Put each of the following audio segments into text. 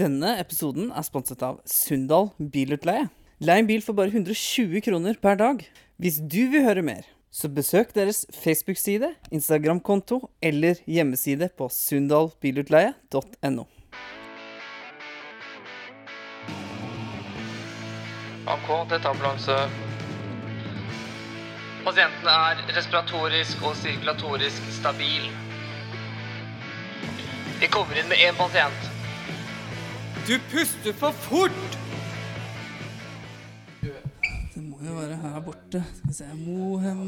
Denne episoden er sponset av Sunndal Bilutleie. Lei en bil for bare 120 kroner per dag. Hvis du vil høre mer, så besøk deres Facebook-side, Instagram-konto eller hjemmeside på sunndalbilutleie.no. AK, dette ambulanse. Pasienten er respiratorisk og sirkulatorisk stabil. Vi kommer inn med én pasient. Du puster for fort! Det må jo være her borte. Skal vi se Mohem,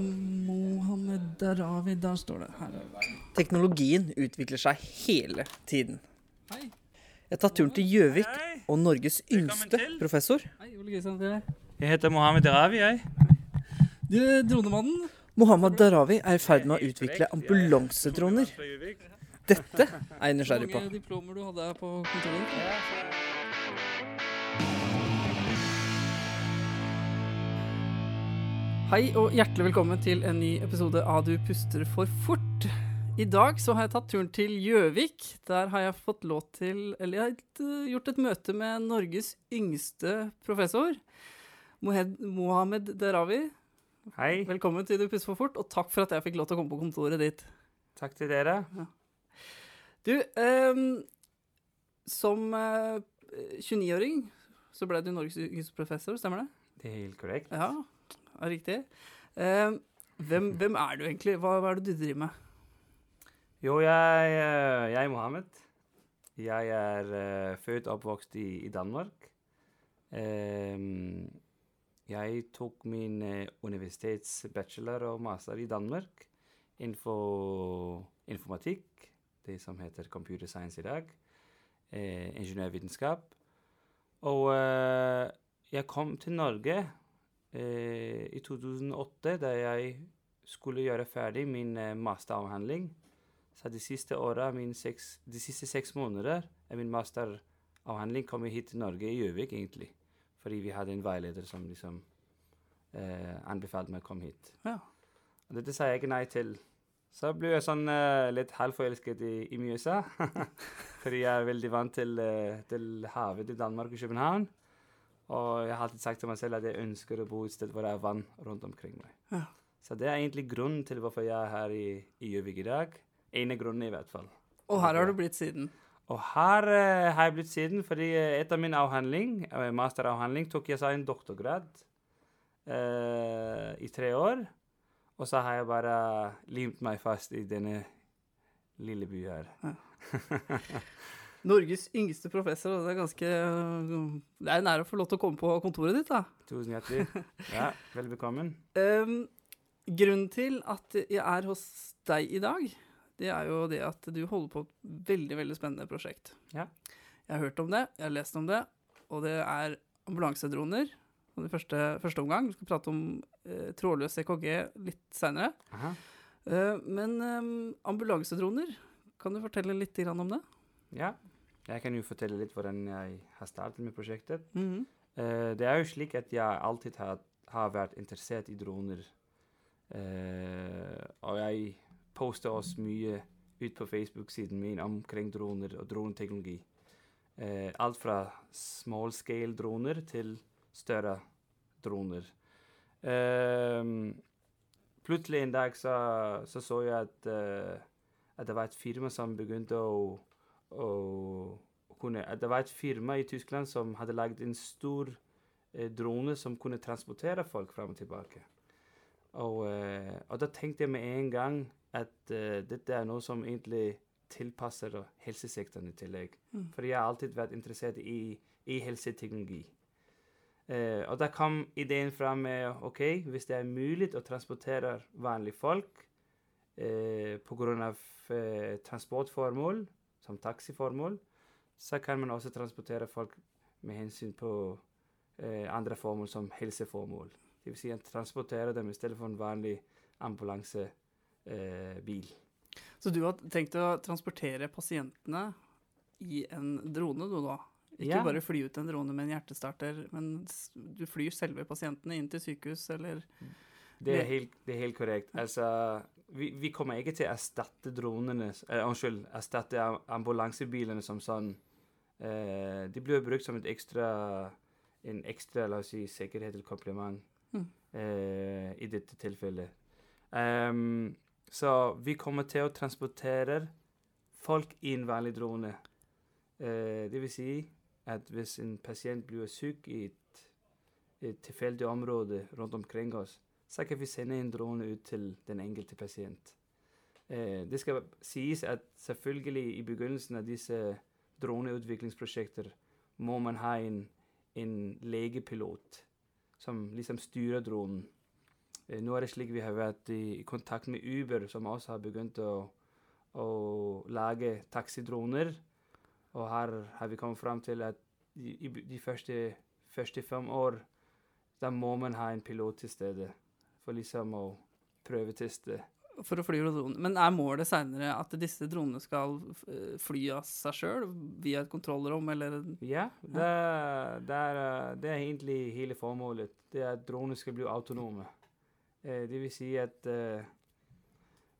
Mohammed Darawi, der står det. Her. Teknologien utvikler seg hele tiden. Hei. Jeg tar turen til Gjøvik og Norges yngste professor. Hei, Ole Kristian. Jeg heter Mohammed Darawi, jeg. Du, dronemannen. Mohammed Darawi er i ferd med å utvikle ambulansedroner. Dette er jeg nysgjerrig Hvor mange diplomer du hadde her på kontoret? Hei og hjertelig velkommen til en ny episode av Du puster for fort. I dag så har jeg tatt turen til Gjøvik. Der har jeg fått lov til Eller jeg har eh, gjort et møte med Norges yngste professor. Mohed, Mohammed Derawi. Hei. Velkommen til Du puster for fort, og takk for at jeg fikk lov til å komme på kontoret ditt. Takk til dere. Du, um, som uh, 29-åring så ble du Norges yngste professor, stemmer det? Det er helt korrekt. Ja, er riktig. Um, hvem, hvem er du egentlig? Hva, hva er det du driver med? Jo, jeg, eh, jeg er Mohammed. Jeg er uh, født og oppvokst i, i Danmark. Um, jeg tok min uh, universitetsbachelor og master i Danmark innenfor informatikk, det som heter computer science i dag, eh, ingeniørvitenskap. Og eh, jeg kom til Norge eh, i 2008, da jeg skulle gjøre ferdig min eh, masteravhandling. Så de siste seks, de siste seks måneder av min masteravhandling kom jeg hit til Norge, i Gjøvik egentlig. Fordi vi hadde en veileder som liksom eh, anbefalte meg å komme hit. Ja. Og dette sa jeg ikke nei til. Så ble jeg sånn uh, litt halvforelsket i, i Mjøsa. Fordi jeg er veldig vant til, uh, til havet i Danmark og København. Og jeg har alltid sagt til meg selv at jeg ønsker å bo et sted hvor det er vann rundt omkring meg. Ja. Så det er egentlig grunnen til hvorfor jeg er her i i Gjøvik i dag. En av grunnen, i hvert fall. Og her har du blitt siden. Og her uh, har jeg blitt siden fordi etter min avhandling, masteravhandling tok jeg seg en doktorgrad i tre år. Og så har jeg bare limt meg fast i denne lille byen her. Norges yngste professor, og det er ganske Det er en ære å få lov til å komme på kontoret ditt, da. Tusen hjertelig. Ja, vel bekommen. um, grunnen til at jeg er hos deg i dag, det er jo det at du holder på et veldig, veldig spennende prosjekt. Ja. Jeg har hørt om det, jeg har lest om det, og det er ambulansedroner. I første, første omgang. Vi skal prate om eh, trådløs EKG litt seinere. Eh, men eh, ambulansedroner, kan du fortelle litt om det? Ja. Jeg kan jo fortelle litt hvordan jeg har startet med prosjektet. Mhm. Eh, det er jo slik at jeg alltid har, har vært interessert i droner. Eh, og jeg poster også mye ut på Facebook-siden min omkring droner og droneteknologi. Eh, alt fra small scale droner til større droner. Eh, plutselig en dag så så, så jeg at, uh, at det var et firma som begynte å, å kunne, at det var et firma i Tyskland som hadde laget en stor uh, drone som kunne transportere folk fram og tilbake. Og, eh, og da tenkte jeg med en gang at dette er noe som egentlig tilpasser helsesektoren i tillegg. Mm. For jeg har alltid vært interessert i, i helseteknologi. Eh, og da kom ideen fram med ok, hvis det er mulig å transportere vanlige folk eh, pga. Eh, transportformål, som taxiformål, så kan man også transportere folk med hensyn på eh, andre formål, som helseformål. Vil si transportere dem i stedet for en vanlig ambulansebil. Eh. Så du har tenkt å transportere pasientene i en drone, du da? Ikke Ja. bare fly ut en drone med en hjertestarter, men du flyr selve pasientene inn til sykehus, eller Det er helt, det er helt korrekt. Altså, vi, vi kommer ikke til å erstatte dronene eh, Unnskyld, erstatte ambulansebilene som sånn Eh, de blir brukt som et ekstra, en ekstra la oss si, sikkerhet eller kompliment Mm. eh, i dette tilfellet. Um, så vi kommer til å transportere folk i en vanlig drone. Eh, det vil si at hvis en pasient blir syk i et, et tilfeldig område rundt omkring oss, så kan vi sende en drone ut til den enkelte pasient. Eh, det skal sies at selvfølgelig i begynnelsen av disse droneutviklingsprosjekter må man ha en, en legepilot som liksom styrer dronen. Eh, nå er det slik vi har vært i, kontakt med Uber, som også har begynt å, å lage taxidroner. Og her har vi kommet fram til at i, de første, første fem år da må man ha en pilot til stede for liksom å prøveteste. For å fly dronen. Men er målet seinere at disse dronene skal eh, fly av seg sjøl via et kontrollrom, eller Ja, det, det, er, det er egentlig hele formålet. Det er at dronene skal bli autonome. Eh, det vil si at eh,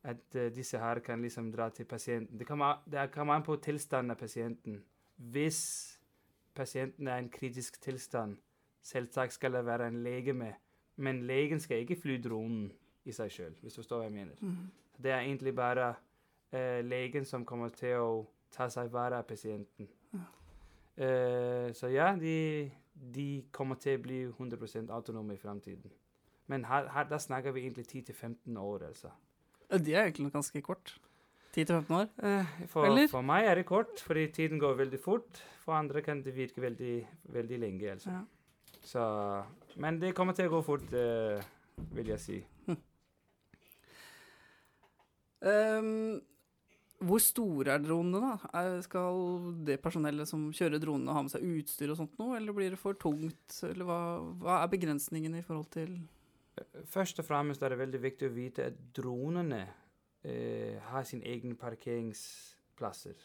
at uh, disse her kan liksom dra til pasienten. Det kommer det kommer an på tilstanden av pasienten. Hvis pasienten er i en kritisk tilstand, selvsagt skal det være en lege med. Men legen skal ikke fly dronen i seg sjøl, hvis du forstår hva jeg mener. Det er egentlig bare uh, legen som kommer til å ta seg vare av pasienten. Uh, så ja, de, de kommer til å bli 100 autonome i framtiden. Men her, her, da snakker vi egentlig 10-15 år, altså. De er egentlig ganske kort. 10-15 år. Eh, for, Eller? for meg er det kort, fordi tiden går veldig fort. For andre kan det virke veldig, veldig lenge, altså. Ja. Så, men det kommer til å gå fort, uh, vil jeg si. um, hvor store er dronene, da? Er, skal det personellet som kjører dronene, ha med seg utstyr og sånt noe, eller blir det for tungt? Eller hva, hva er begrensningen i forhold til Først og fremst er det veldig viktig å vite at dronene eh, har sine egne parkeringsplasser.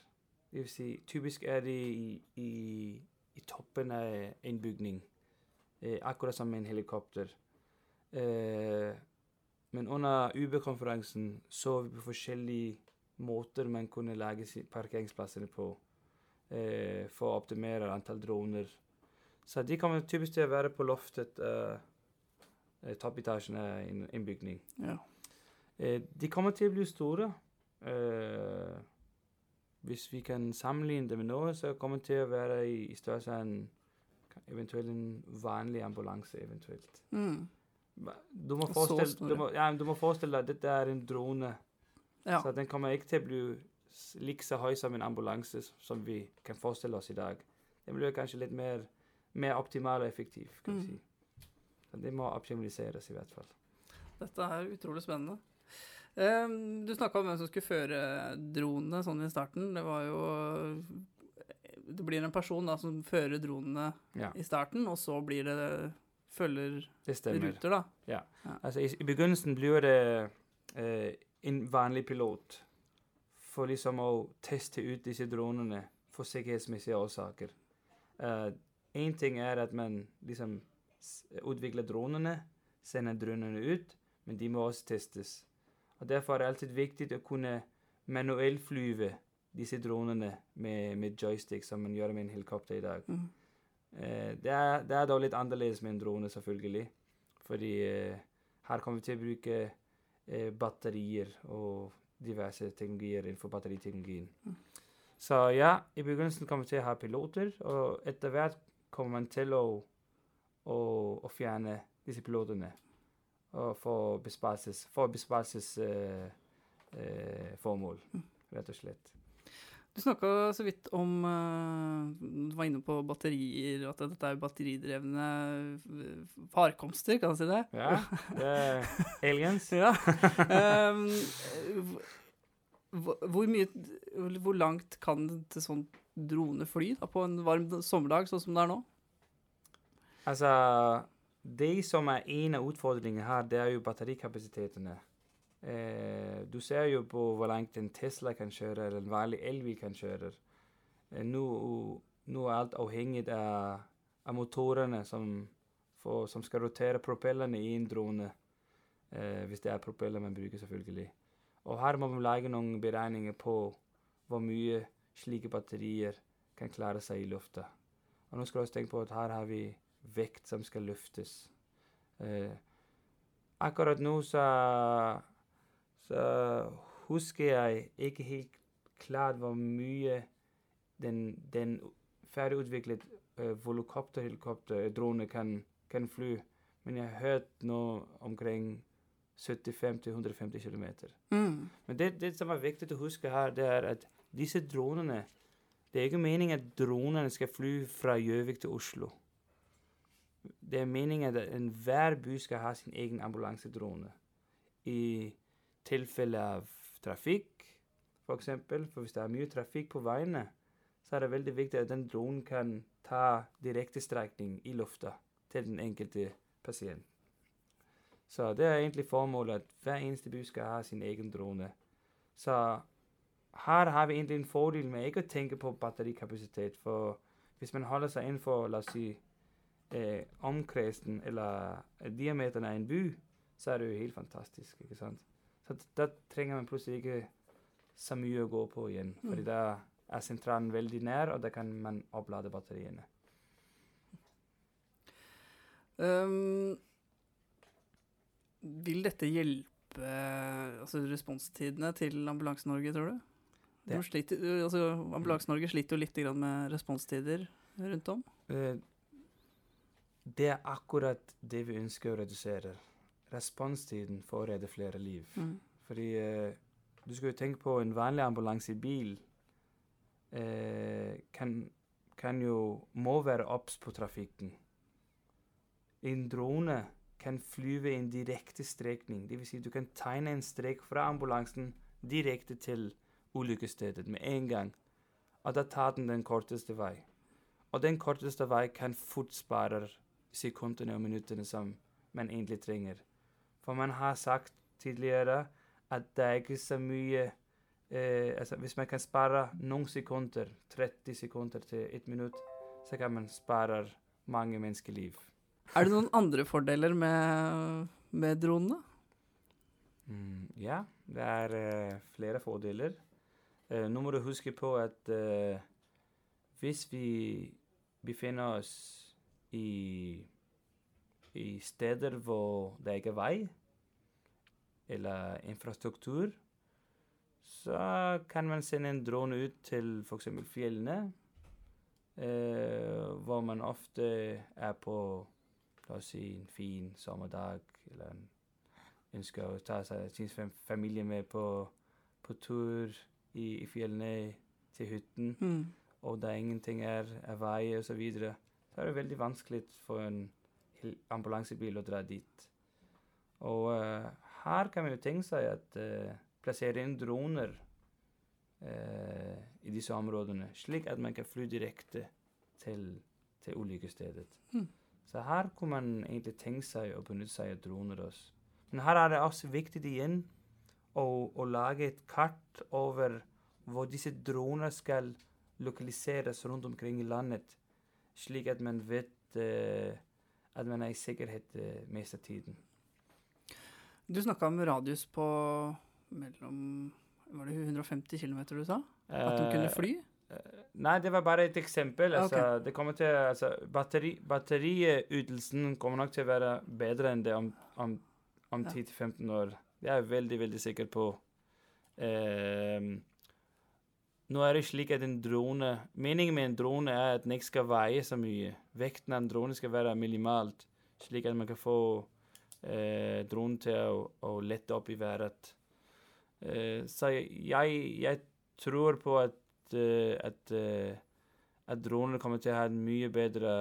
Det vil si, typisk er de i, i, i toppen av en bygning, eh, akkurat som en helikopter. Eh, men under UB-konferansen så vi på forskjellige måter man kunne lage parkeringsplassene på eh, for å optimere antall droner. Så de kommer typisk til å være på loftet. eh, eh, toppetasjen er en, en bygning. Ja. Eh, de kommer til å bli store. Eh, hvis vi kan sammenligne det med noe, så kommer det til å være i, i størrelse av en eventuelt en vanlig ambulanse. eventuelt. Mm. Du må, forestille, du, må, ja, du må forestille deg at dette er en drone. ja. Så den kommer ikke til å bli like så høy som en ambulanse som vi kan forestille oss i dag. Den blir kanskje litt mer, mer optimal og effektiv. kan Mm. si. Det må optimaliseres i hvert fall. Dette er utrolig spennende. Ehm, du snakka om hvem som skulle føre dronene sånn i starten. Det var jo Det blir en person da som fører dronene Ja, i starten, og så blir det følger ruter, da. Altså, i, I begynnelsen blir det eh, en vanlig pilot for liksom å teste ut disse dronene for sikkerhetsmessige årsaker. Én ting er at man liksom utvikler dronene, sende dronene ut, men de må også testes. Og Derfor er det alltid viktig å kunne manuelt flyve disse dronene med, med joystick, som man gjør med en helikopter i dag. Mm. Eh, det, er, det er da litt annerledes med en drone, selvfølgelig. Fordi eh, her kommer vi til å bruke eh, batterier og diverse teknologier innenfor batteriteknologien. Så ja, i begynnelsen kommer vi til å ha piloter, og etter hvert kommer man til å, å, og fjerne disse pilotene og for besparelses, for besparelsesformål, eh, formål, rett og slett. Du snakka så vidt om eh, Du var inne på batterier, at dette er batteridrevne eh, farkomster, kan man si det? Ja, det er aliens. Ja. Um, hvor mye Hvor langt kan en sånn drone fly da, på en varm sommerdag, sånn som det er nå? Altså, det som er en av utfordringene her, det er jo batterikapasitetene. Eh, du ser jo på hvor langt en Tesla kan kjøre, eller en vanlig elbil kan kjøre. Eh, nå, nå er alt avhengig av, av motorene som, for, som skal rotere propellene i en drone. Eh, hvis det er propeller man bruker, selvfølgelig. Og her må man lage noen beregninger på hvor mye slike batterier kan klare seg i lufta. Og nå skal du også tenke på at her har vi vekt som skal løftes. Eh, akkurat nå så, så husker jeg ikke helt klart hvor mye den, den ferdigutviklet eh, volocopter-helikopterdrone kan, kan fly. Men jeg har hørt noe omkring 75-150 km. Mm. Men det, det som er viktig å huske her, det er at disse dronene Det er ikke meningen at dronene skal fly fra Gjøvik til Oslo. Det er meningen at enhver by skal ha sin egen ambulansedrone. I tilfelle av trafikk, f.eks. For, for hvis det er mye trafikk på veiene, så er det veldig viktig at den dronen kan ta direktestrekning i lufta til den enkelte pasient. Så det er egentlig formålet at hver eneste by skal ha sin egen drone. Så her har vi egentlig en fordel med ikke å tenke på batterikapasitet. For hvis man holder seg innenfor la oss si, eh, omkretsen eller eh, diameteren av en by, så er det jo helt fantastisk. ikke sant? Så da trenger man plutselig ikke så mye å gå på igjen. fordi da er sentralen veldig nær, og da kan man opplade batteriene. Um, vil dette hjelpe altså responstidene til Ambulanse-Norge, tror du? De sliter, altså, Ambulanse-Norge sliter jo litt grann med responstider rundt om. Eh, Det er akkurat det vi ønsker å redusere. Responstiden for å redde flere liv. Mm. Fordi eh, du skal jo tenke på en vanlig ambulansebil eh, kan, kan jo må være obs på trafikken. En drone kan flyve en direkte strekning. Dvs. Si du kan tegne en strek fra ambulansen direkte til ulykkesstedet med en gang. Og da tar den den korteste vei. Og den korteste vei kan fort spare sekundene og som man egentlig trenger. For man har sagt tidligere at det er ikke så mye eh, altså Hvis man kan spare noen sekunder, 30 sekunder til ett minutt, så kan man spare mange menneskeliv. Er det noen andre fordeler med, med dronene? Mm, ja, det er eh, flere fordeler. Eh, nå må du huske på at eh, hvis vi befinner oss i, i steder hvor det ikke er vei eller infrastruktur, så kan man sende en drone ut til f.eks. fjellene, eh, hvor man ofte er på la oss si en fin sommerdag, eller en ønsker å ta seg sin familie med på, på tur i, i fjellene til hytten, Mm. og der ingenting er, er vei osv., så, videre, så er det veldig vanskelig for en ambulansebil å dra dit. Og uh, her kan vi jo tenke seg at uh, plassere inn droner uh, i disse områdene, slik at man kan fly direkte til, til ulykkesstedet. Mm. Så her kunne man egentlig tenke seg å benytte seg av droner også. Men her er det også viktig igjen å, å lage et kart over hvor disse droner skal lokaliseres rundt omkring i landet, slik at man vet eh, at man er i sikkerhet eh, mest av tiden. Du snakka om radius på mellom Var det 150 km du sa? At de kunne Eh, fly? Eh, Nei, det var bare et eksempel. Altså, okay. det kommer til, altså, batteri, batteriutelsen kommer nok til å være bedre enn det om, om, om 10-15 år. Det er jeg veldig, veldig sikker på. Ehm, nå er det slik at en drone Meningen med en drone er at den ikke skal veie så mye. Vekten av en drone skal være minimalt, slik at man kan få eh, dronen til å, å lette opp i været. Eh, så jeg, jeg tror på at uh, at, uh, at dronene kommer til å ha en mye bedre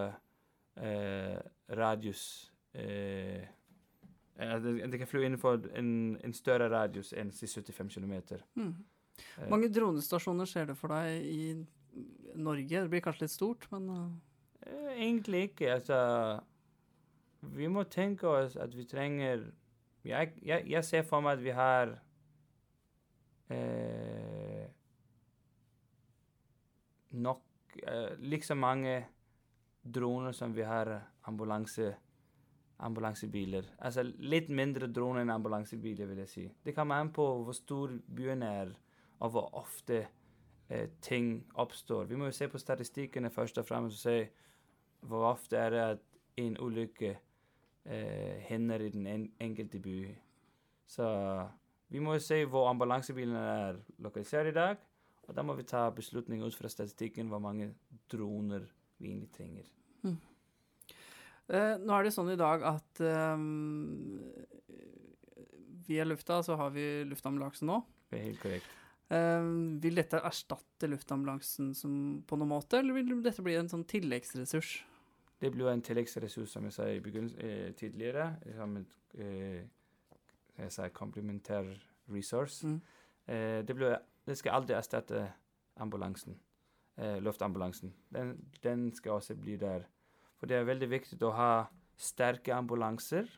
uh, radius. At de kan fly innenfor en, en større radius enn 75 km. Mm. Mange dronestasjoner ser du for deg i Norge? Det blir kanskje litt stort, men uh, Eh, egentlig ikke. Altså Vi må tenke oss at vi trenger Jeg, jeg, jeg ser for meg at vi har eh, nok eh, Liksom mange droner som vi har ambulanse, ambulansebiler. Altså litt mindre droner enn ambulansebiler, vil jeg si. Det kommer an på hvor stor byen er, og hvor ofte eh, ting oppstår. Vi må jo se på statistikkene først og fremst og se hvor ofte er det at en ulykke eh, hender i den en enkelte by. Så vi må jo se hvor ambulansebilene er lokalisert i dag, og da må vi ta beslutning ut fra statistikken hvor mange droner vi egentlig trenger. Eh, nå er det sånn i dag at eh, via lufta så har vi luftambulanse nå. Det er helt korrekt. Ehm, vil dette erstatte luftambulansen som, på noen måte, eller vil dette bli en sånn tilleggsressurs? Det blir jo en tilleggsressurs, som jeg sa i eh, tidligere. Som en eh, sa, komplementær resource. Mm. Eh, det, blir, det skal aldri erstatte ambulansen. Eh, luftambulansen. Den, den skal også bli der. For det er veldig viktig å ha sterke ambulanser.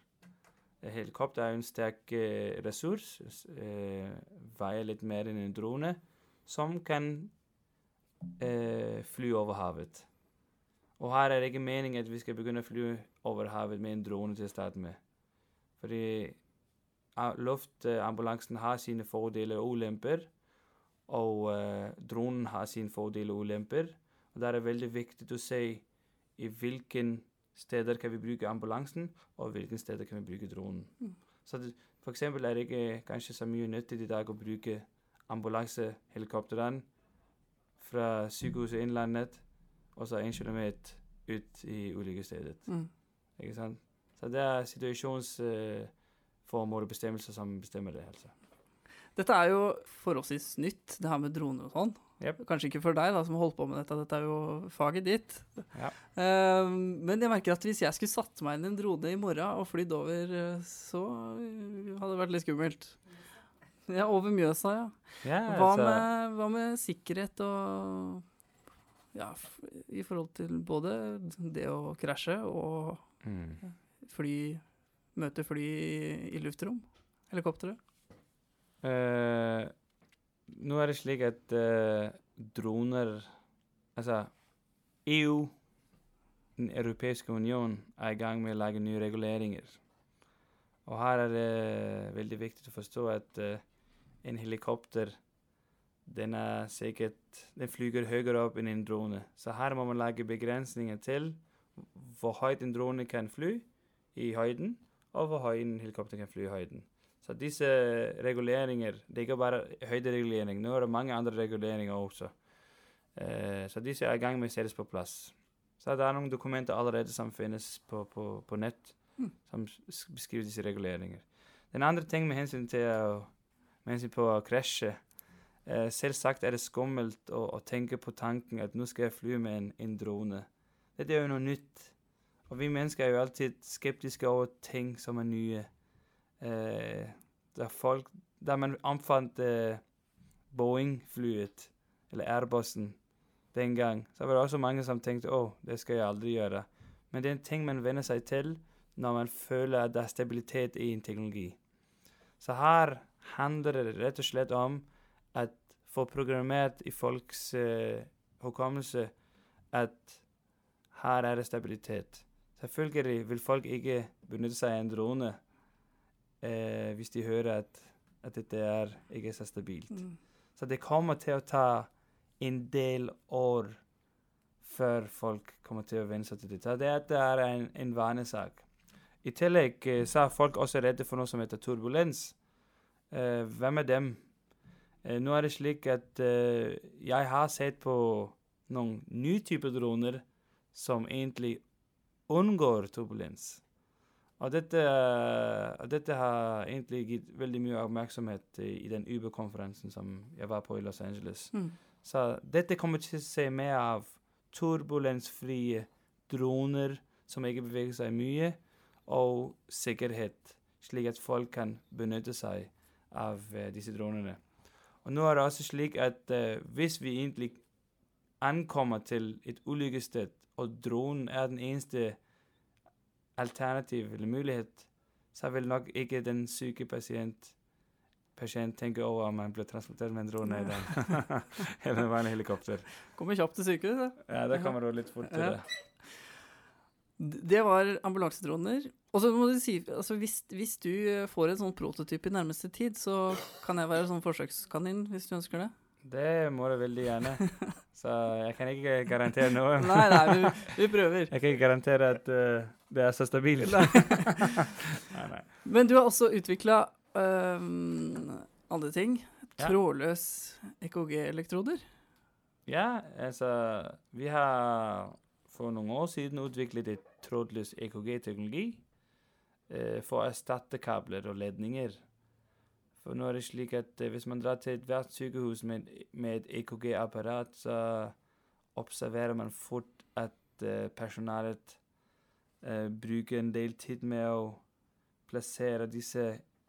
Helikopter er en sterk eh, ressurs. Eh, veier litt mer enn en drone. Som kan eh, fly over havet. Og her er det ikke meningen at vi skal begynne å fly over havet med en drone til å starte med. Fordi luftambulansen har sine fordeler og ulemper, og dronen har sine fordeler og ulemper. Og da er det veldig viktig å se i hvilke steder kan vi bruke ambulansen, og hvilke steder kan vi bruke dronen. Mm. Så eksempel er det ikke kanskje så mye nyttig i dag å bruke ambulansehelikoptrene fra Sykehuset Innlandet og så en kilometer ut i ulike steder. Mm. Ikke sant? Så det er situasjonsformål og bestemmelser som bestemmer det. altså. Dette er jo forholdsvis nytt, det her med droner og sånn. Yep. Kanskje ikke for deg, da, som har holdt på med dette. Dette er jo faget ditt. Ja. Eh, men jeg merker at hvis jeg skulle satt meg inn i en drone i morgen og flydd over, eh, så eh, hadde det vært litt skummelt. Ja, over Mjøsa, ja. Ja, Hva så... med, hva med sikkerhet og Ja, i forhold til både det å krasje og mm. fly Møte fly i, i luftrom? Helikoptre? Eh, Nå er det slik at uh, droner Altså, EU, Den europeiske union, er i gang med å lage nye reguleringer. Og her er det veldig viktig å forstå at uh, en helikopter den er sikkert Den flyger høyere opp enn en drone. Så her må man lage begrensninger til hvor høyt en drone kan fly i høyden, og hvor høyt en helikopter kan fly i høyden. Så disse reguleringer Det er ikke bare høyderegulering, nå er det mange andre reguleringer også. Eh, så disse er i gang med å settes på plass. Så det er noen dokumenter allerede som finnes på, på, på nett, Mm. som beskriver disse reguleringer. Den andre ting med hensyn til med hensyn på å krasje eh, Selvsagt er det skummelt å, å tenke på tanken at nå skal jeg fly med en, en drone. Dette er jo noe nytt. Og vi mennesker er jo alltid skeptiske over ting som er nye. Eh, da, folk, da man anfant eh, Boeing-flyet, eller Airbussen, den gang, så var det også mange som tenkte å, det skal jeg aldri gjøre. Men det er en ting man venner seg til når man føler at det er stabilitet i en teknologi. Så her handler det rett og slett om at få programmert i folks eh, hukommelse at her er det stabilitet. Selvfølgelig vil folk ikke benytte seg av en drone eh, hvis de hører at, at dette er ikke så stabilt. Mm. Så det kommer til å ta en del år før folk kommer til å venne seg til dette. det er en, en vanesak. I tillegg eh, så er folk også redde for noe som heter turbulens. Eh, hvem er dem? Eh, nå er det slik at eh, jeg har sett på noen nye typer droner som egentlig unngår turbulens. Og dette, og dette har egentlig gitt veldig mye oppmerksomhet i, i den Uber-konferansen som jeg var på i Los Angeles. Mm. Så dette kommer til å se mer av turbulensfrie droner som ikke beveger seg mye, og sikkerhet, slik at folk kan benytte seg av uh, disse dronene. Og nå er det også slik at uh, hvis vi egentlig ankommer til et ulykkessted, og dronen er den eneste alternativ eller mulighet, så vil nok ikke den syke pasient pasient tenke over om han blir transportert med en drone dag. eller en vanlig helikopter. Kommer kjapt til sykehuset. Ja, det kommer du litt fortere. D- Det var ambulansedroner. Og så må du si, altså hvis, hvis du får en sånn prototyp i nærmeste tid, så kan jeg være sånn forsøkskanin, hvis du ønsker det. Det må du veldig gjerne. Så jeg kan ikke garantere noe. Nei, nei, vi, vi prøver. Jeg kan ikke garantere at uh, det er så stabilt. Nei. nei. Men du har også utvikla andre ting. Trådløs EKG-elektroder. Ja, altså Vi har for noen år siden utviklet et trådløs EKG-teknologi uh, for å erstatte kabler og ledninger. For nå er det slik at eh, hvis man drar til ethvert sykehus med, med et EKG-apparat, så observerer man fort at uh, personalet uh, bruker en del tid med å plassere disse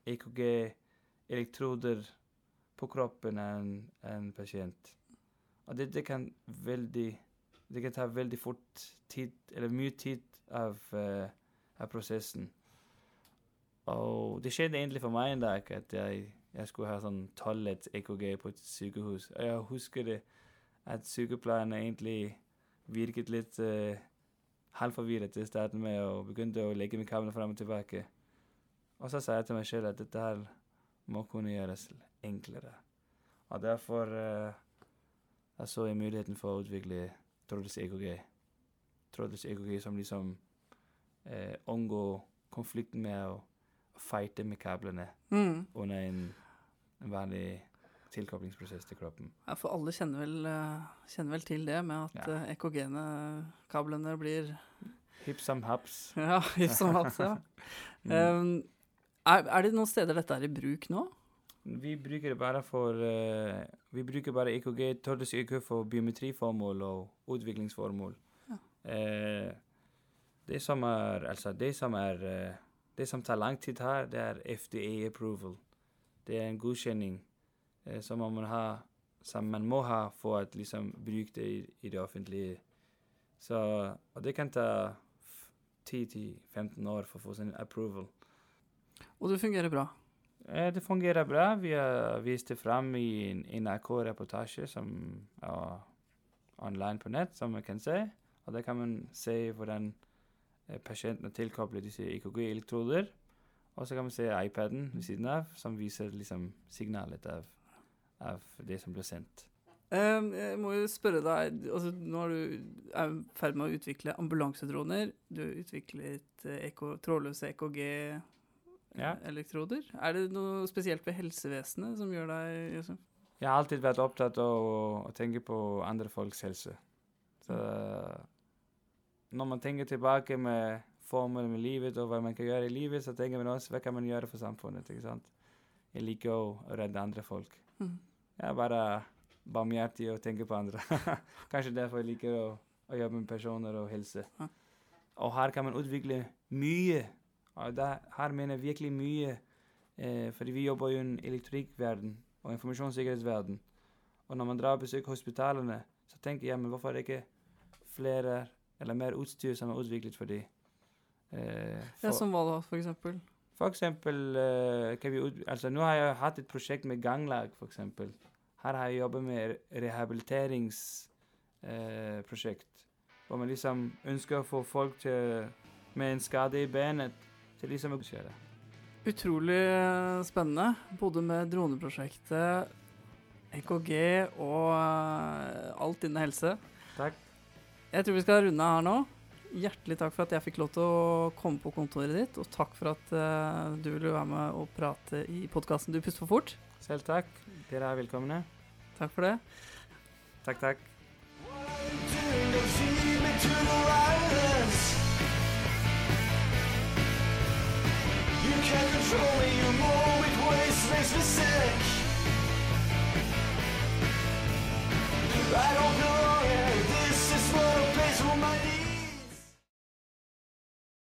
EKG-elektroder på kroppen av en, en pasient. Og det, det kan veldig Det kan ta veldig fort tid, eller mye tid av, uh, av prosessen. Og det skjedde egentlig for meg en dag at jeg, jeg skulle ha sånn tolvlets EKG på et sykehus. Og jeg husker det at sykepleierne egentlig virket litt uh, halvforvirret til starten med og begynte å legge med kablene fram og tilbake. Og så sa jeg til meg selv at dette her må kunne gjøres enklere. Og derfor uh, jeg så jeg muligheten for å utvikle trådløs EKG. Trådløs EKG som liksom uh, unngår konflikten med å, fighte med kablene Mm. under en, en vanlig tilkoblingsprosess til kroppen. Ja, for alle kjenner vel, eh, kjenner vel til det med at Ja. ekogene EKG-kablene blir Hipp som haps. Ja, hipp som haps, ja. Mm. Um, er, er det noen steder dette er i bruk nå? Vi bruker det bare for uh, Vi bruker bare EKG, trådløs EKG for biometriformål og utviklingsformål. Ja. Uh, det som er Altså, det som er eh, Det som tar lang tid her, det er FDA approval. Det er en godkjenning eh, som man ha som man må ha for å liksom bruke det i, i det offentlige. Så Og det kan ta 10-15 år for å få sin approval. Og det fungerer bra. Eh, Det fungerer bra. Vi har vist det fram i en NRK-reportasje som er online på nett, som man kan se. Og der kan man se hvordan eh, pasienten tilkobler disse EKG-elektroder. Og så kan vi se iPaden ved siden av, som viser liksom signalet av, av det som blir sendt. Jeg må jo spørre deg altså, Nå er du er i ferd med å utvikle ambulansedroner. Du har utviklet eh, EK, trådløse EKG-elektroder. Er det noe spesielt ved helsevesenet som gjør deg Josef? Jeg har alltid vært opptatt av å, å tenke på andre folks helse. Så når man tenker tilbake med formålet med livet og hva man kan gjøre i livet, så tenker man også hva kan man gjøre for samfunnet. ikke sant? Jeg liker å redde andre folk. Mm. Jeg er bare barmhjertig og tenker på andre. Kanskje derfor jeg liker å, å jobbe med personer og helse. Mm. Og her kan man utvikle mye. Og der, her mener jeg virkelig mye. Eh, fordi vi jobber jo i en elektrikkverden og informasjonssikkerhetsverden. Og når man drar og besøker hospitalene, så tenker jeg men hvorfor er det ikke flere eller mer utstyr som er utviklet for dem? Eh, Ja, som hva da, for eksempel? for eksempel eh, ut, altså Nå har jeg hatt et prosjekt med ganglag, for eksempel. Her har jeg jobbet med rehabiliteringsprosjekt. Eh, hvor man liksom ønsker å få folk til, med en skade i benet til liksom å kjøre. Utrolig eh, spennende, både med droneprosjektet, EKG og uh, alt innen helse. Takk. Jeg tror vi skal runde her nå. Hjertelig takk for at jeg fikk lov til å komme på kontoret ditt, og takk for at uh, du ville være med og prate i podkasten Du puster for fort. Selv takk. Dere er velkomne. Takk for det. Takk, takk. I don't know.